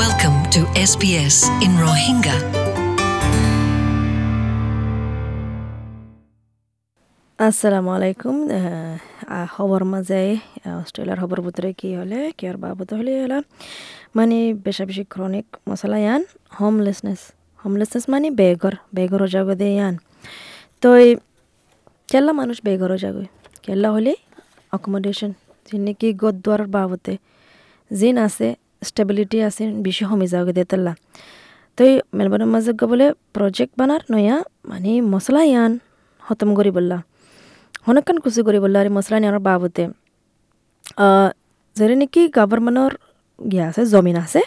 Welcome to SBS in Rohingya. আসসালামু আলাইকুম খবর মাঝে অস্ট্রেলিয়ার খবর ভিতরে কি হলে, কি আর বাবদ হলে হলা? মানে বেশা বেশি ক্রনিক মশলা ইয়ান হোমলেসনেস হোমলেসনেস মানে বেঘর বেঘর জাগদে ইয়ান। তো কেল্লা মানুষ বেঘর জাগয় কেল্লা হলে অকোমোডেশন যিনি কি গদ্দার বাবতে জিন আছে স্টেবিলিটি আছে, বেশি কমে যাওয়া দে তেল্লা। তো এই মেলবোর্নের মাঝে বলে প্রজেক্ট বানার নয়া মানে মশলা ইয়ান, খতম করি বললা। হনকান কুচি কৰি বললা, আৰু মছলা নিয়াৰ বাবতে। যেনে নেকি গভৰ্ণমেণ্টৰ গিয়া আছে, জমিন আছে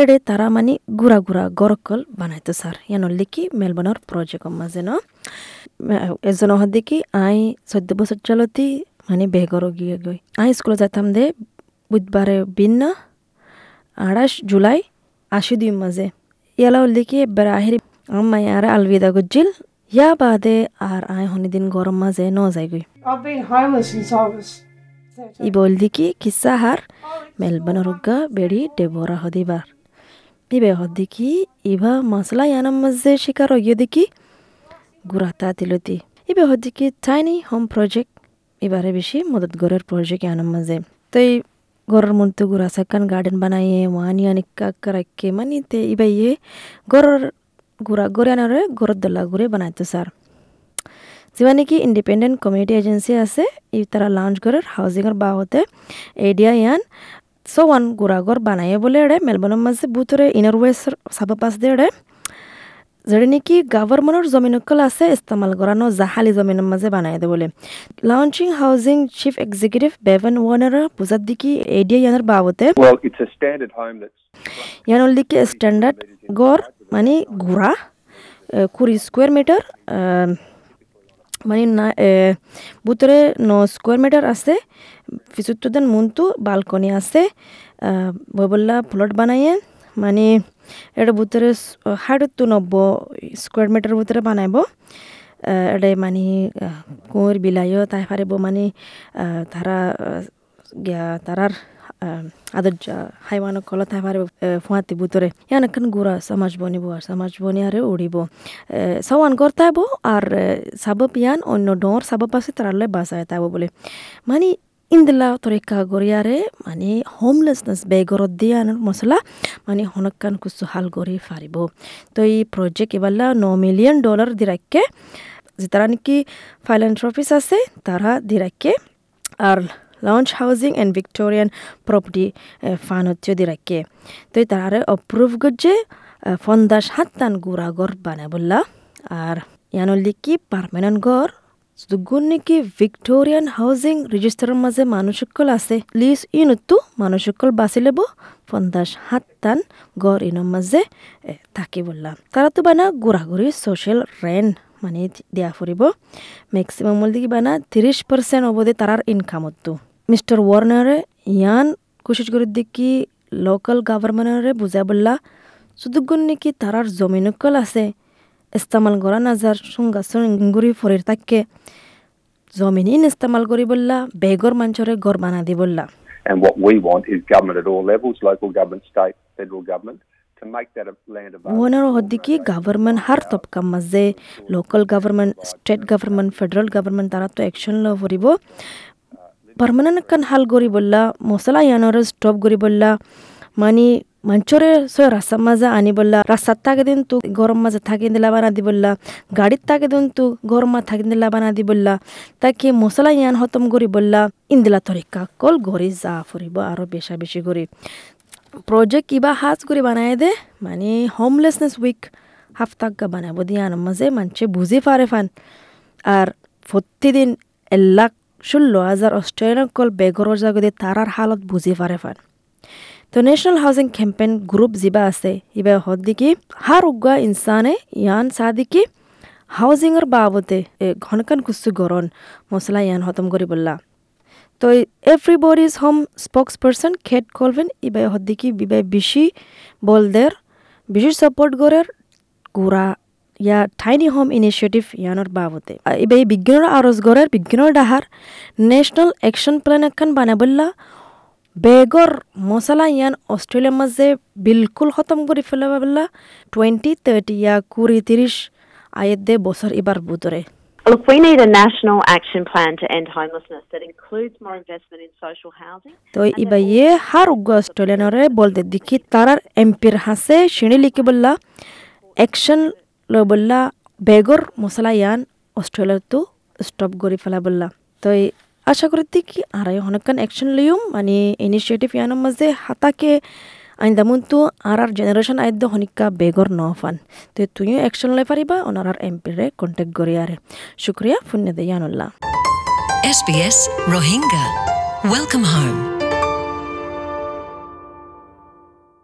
এডে তারা মানে গুড়া গুড়া গরকল বানাইতো স্যার ইয়ানোর লিখি মেলবোর্নের প্রজেক্ট মাঝে ন। এজন হদ দেখি আই চোদ্দ বছর চলতি মানে বেগর গিয়ে গই আই স্কুলে যেতাম দে বুধবারে বিন আড়াইশ জুলাই আশি দুই মাঝে। ইয়ালা দেখি এবার আহিরি আম্মাই আর আলবিদা গুজিল ইয়া বাদে আর আই হনিদিন গরম মাঝে ন যাইগই I've been homeless since I was 13. ই বলদি কি কিসা হার, মেলবন রুগা বেড়ি ডেবরা হদিবার। ইবে হদি কি ইভা মশলা ইয়ানাম মাঝে শিকার হইয় দেখি গুরাতা তিলতি। ইবে হদি কি টাইনি হোম প্রজেক্ট, এবারে বেশি মদত গরের প্রজেক্ট ইয়ানাম মাঝে। তো গার্ডেন বানাইয়ে ওয়ানি আনিকা রাখে মানে তে ইবা ইয়ে গরের গুড়া গরে আনারে গরের দলা গুড়ে বানাইতো স্যার যিমান নেকি ইণ্ডিপেণ্ডেণ্ট কমিউনিটি এজেঞ্চি আছে ই তারা লঞ্চ করে হাউজিংয়ের বাবতে এডিয়া ইয়ান সোয়ান গুড়াগর বানাইয়ে বলে এড়ে মেলবোর্নের মাঝে বুতরে ইনার ওয়েস্ট সাবা পাস দিয়ে এড়ে যেটা নাকি গভর্নমেন্টর জমিনকল আছে ইস্তেমাল করানো জাহালি জমিনের মাঝে বানাই দে বলে। Launching housing chief executive Bevan Warner বুঝার দিকে এডিয়া ইয়ানের that's ইয়ানোর দিকে স্ট্যান্ডার্ড গড় মানে গুড়া কুড়ি স্কোয়ার মিটার মানে না ভিতরে ন স্কোয়ার মিটার আছে পিছুত্তদেন মুন্তু বালকনি আছে ববল্লা প্লট বানাইয়ে মানে এটা ভিতরে হাড়তো নব্বই স্কোয়ার মিটার ভিতরে বানাইব। এটা মানে কুঁৱৰ বিলাইও তাই পাৰিব মানে তারা তারার আদর হাইওয়ান কলত তাই পারে ফুয়াতি বুতরে ইয়ান এখন গুড়া সমাজ বনিব আর সমাজ বনি আরে উড়িব সওয়ান করতাইব আর সাবব ইয়ান অন্য ডর সাবব আছে তারালে বাসায় তাইব বলে। মানে ইন্দিলা তরিকা গরিয়ারে মানে হোমলেসনেস বেগরত দিয়ানোর মশলা মানে হনকান কুসু হাল গরি ফারিব তো এই প্রজেক্ট এবারলা ন মিলিয়ন ডলার দিরাক্কে যে তারা নাকি ফাইল্যান্থ্রপিস আছে তারা দিরাক্কে আর launch housing and Victorian property fund হচ্ছে দিরাক্কে তো তারারে অপ্রুভ করছে ফন্দাস হাত্তান গুড়া গর বানায় বললা আর ইয়ানোর লিখি পারমানেন্ট ঘর দুগুণ নাকি ভিক্টোরিয়ান হাউজিং রেজিস্টারের মাঝে মানুষকল আছে। লিজ ইনতো মানুষকল বাছি লব। পঞ্চাশ সাতটান গড় ইনৰ মাঝে থাকি বললাম তারা তো বানা ঘোরাঘুরি সোশ্যাল রেন্ট মানে দিয়া ফুরিব ম্যাক্সিমাম বলতে কি বানা? তিরিশ পার্সেন্ট অবধি তারার ইনকামতো মিস্টার ওয়ার্নারে ইয়ান কোশিশ করে দেখি লোকাল গভর্নমেন্টরে বুঝা বললা শুধুগুণ নাকি তারার জমিনকল আছে। ইস্তেমাল করা নাজার সুঙ্গা সুঙ্গুরি ফরির তাকে জমিন ইন ইস্তেমাল করি বললা বেগর মাঞ্চরে গড় বানা দি বললা। And what we want is government at all levels, local government, state, federal government. ওনার হদ্দিকি গভর্নমেন্ট হার তবকা মাঝে local government state government federal government তারা তো একশন ল ফুরিব পারমানেন্ট কান হাল করি বললা মশলা ইয়ানোর স্টপ করি বললা মানে মঞ্চরে সয় রাস্তার মাঝে আনি বললা রাস্তার তাকে দিন তু গরম মাঝে থাকি দিলা বানা দি বললা গাড়ির তাকে দিন তু গরম মাঝে থাকি দিলা বানা দি বললা তাকে মশলা ইয়ান হতম করি বললা ইন্দিলা তরিকা কল ঘরে যা ফুরিব আরও বেশা বেশি করে প্রজেক্ট কিবা হাজ করে বানায় দে মানে হোমলেসনেস উইক হাফতাক্কা বানাবো দিয়ান মাঝে মানুষে বুঝি পারে ফান আর প্রতিদিন এলাক ষোলো হাজার অস্ট্রেলিয়ান কল বেগৰৰ জাগতে তারার হালত বুঝি পারে ফান তো ন্যাশনাল হাউজিং ক্যাম্পেইন গ্রুপ যিবা আছে ইবা হদ দিকি হার উগা ইনসানে ইয়ান সাদিকি হাউজিংয়ের বাবতে ঘনকান কুসু গরন মশলা ইয়ান হতম করি বললা তো everybody is home spokesperson খেট কলবেন ইবাই হদ্দিকি বিবাই বেশি বলদের বেশি সাপোর্ট গরের গুড়া ইয়া টাইনি হোম ইনিচিয়েটিভ ইয়ানোর বাবতে ইবাই বিজ্ঞানের আরজ গরের বিজ্ঞানের ডাহার ন্যাশনাল অ্যাকশন প্ল্যান একখান বানাবল্লা বেগর মশলা ইয়ান অস্ট্রেলিয়ার মাঝে বিলকুল খতম করে ফেলাবা বললা টোয়েন্টি থার্টি ইয়া কুড়ি তিরিশ আয়ের দে বছর এবার বুতরে Look, we need a national action plan to end homelessness that includes more investment in social housing. তো ইবাইয়ে হার উগ্র অস্ট্রেলিয়ানরে বলতে দেখি তারার এমপির হাসে শিণি লিখে বললা অ্যাকশন ল বললা বেগর মশলা ইয়ান অস্ট্রেলিয়ার তো স্টপ করে ফেলা বললা তো আশা করি কি আর অনেকক্ষণ অ্যাকশন লিয়ম মানে ইনিশিয়েটিভ ইয়ানোর মাঝে হাতাকে আইন দামুন তো আর আর জেনারেশন আইদ্য হনিকা বেগর ন ফান তো তুইও অ্যাকশন লাই পারিবা ওনার আর এমপিরে কন্ট্যাক্ট করি আরে শুক্রিয়া ফুন্নে দে ইয়ানুল্লাহ SBS Rohingya. Welcome home.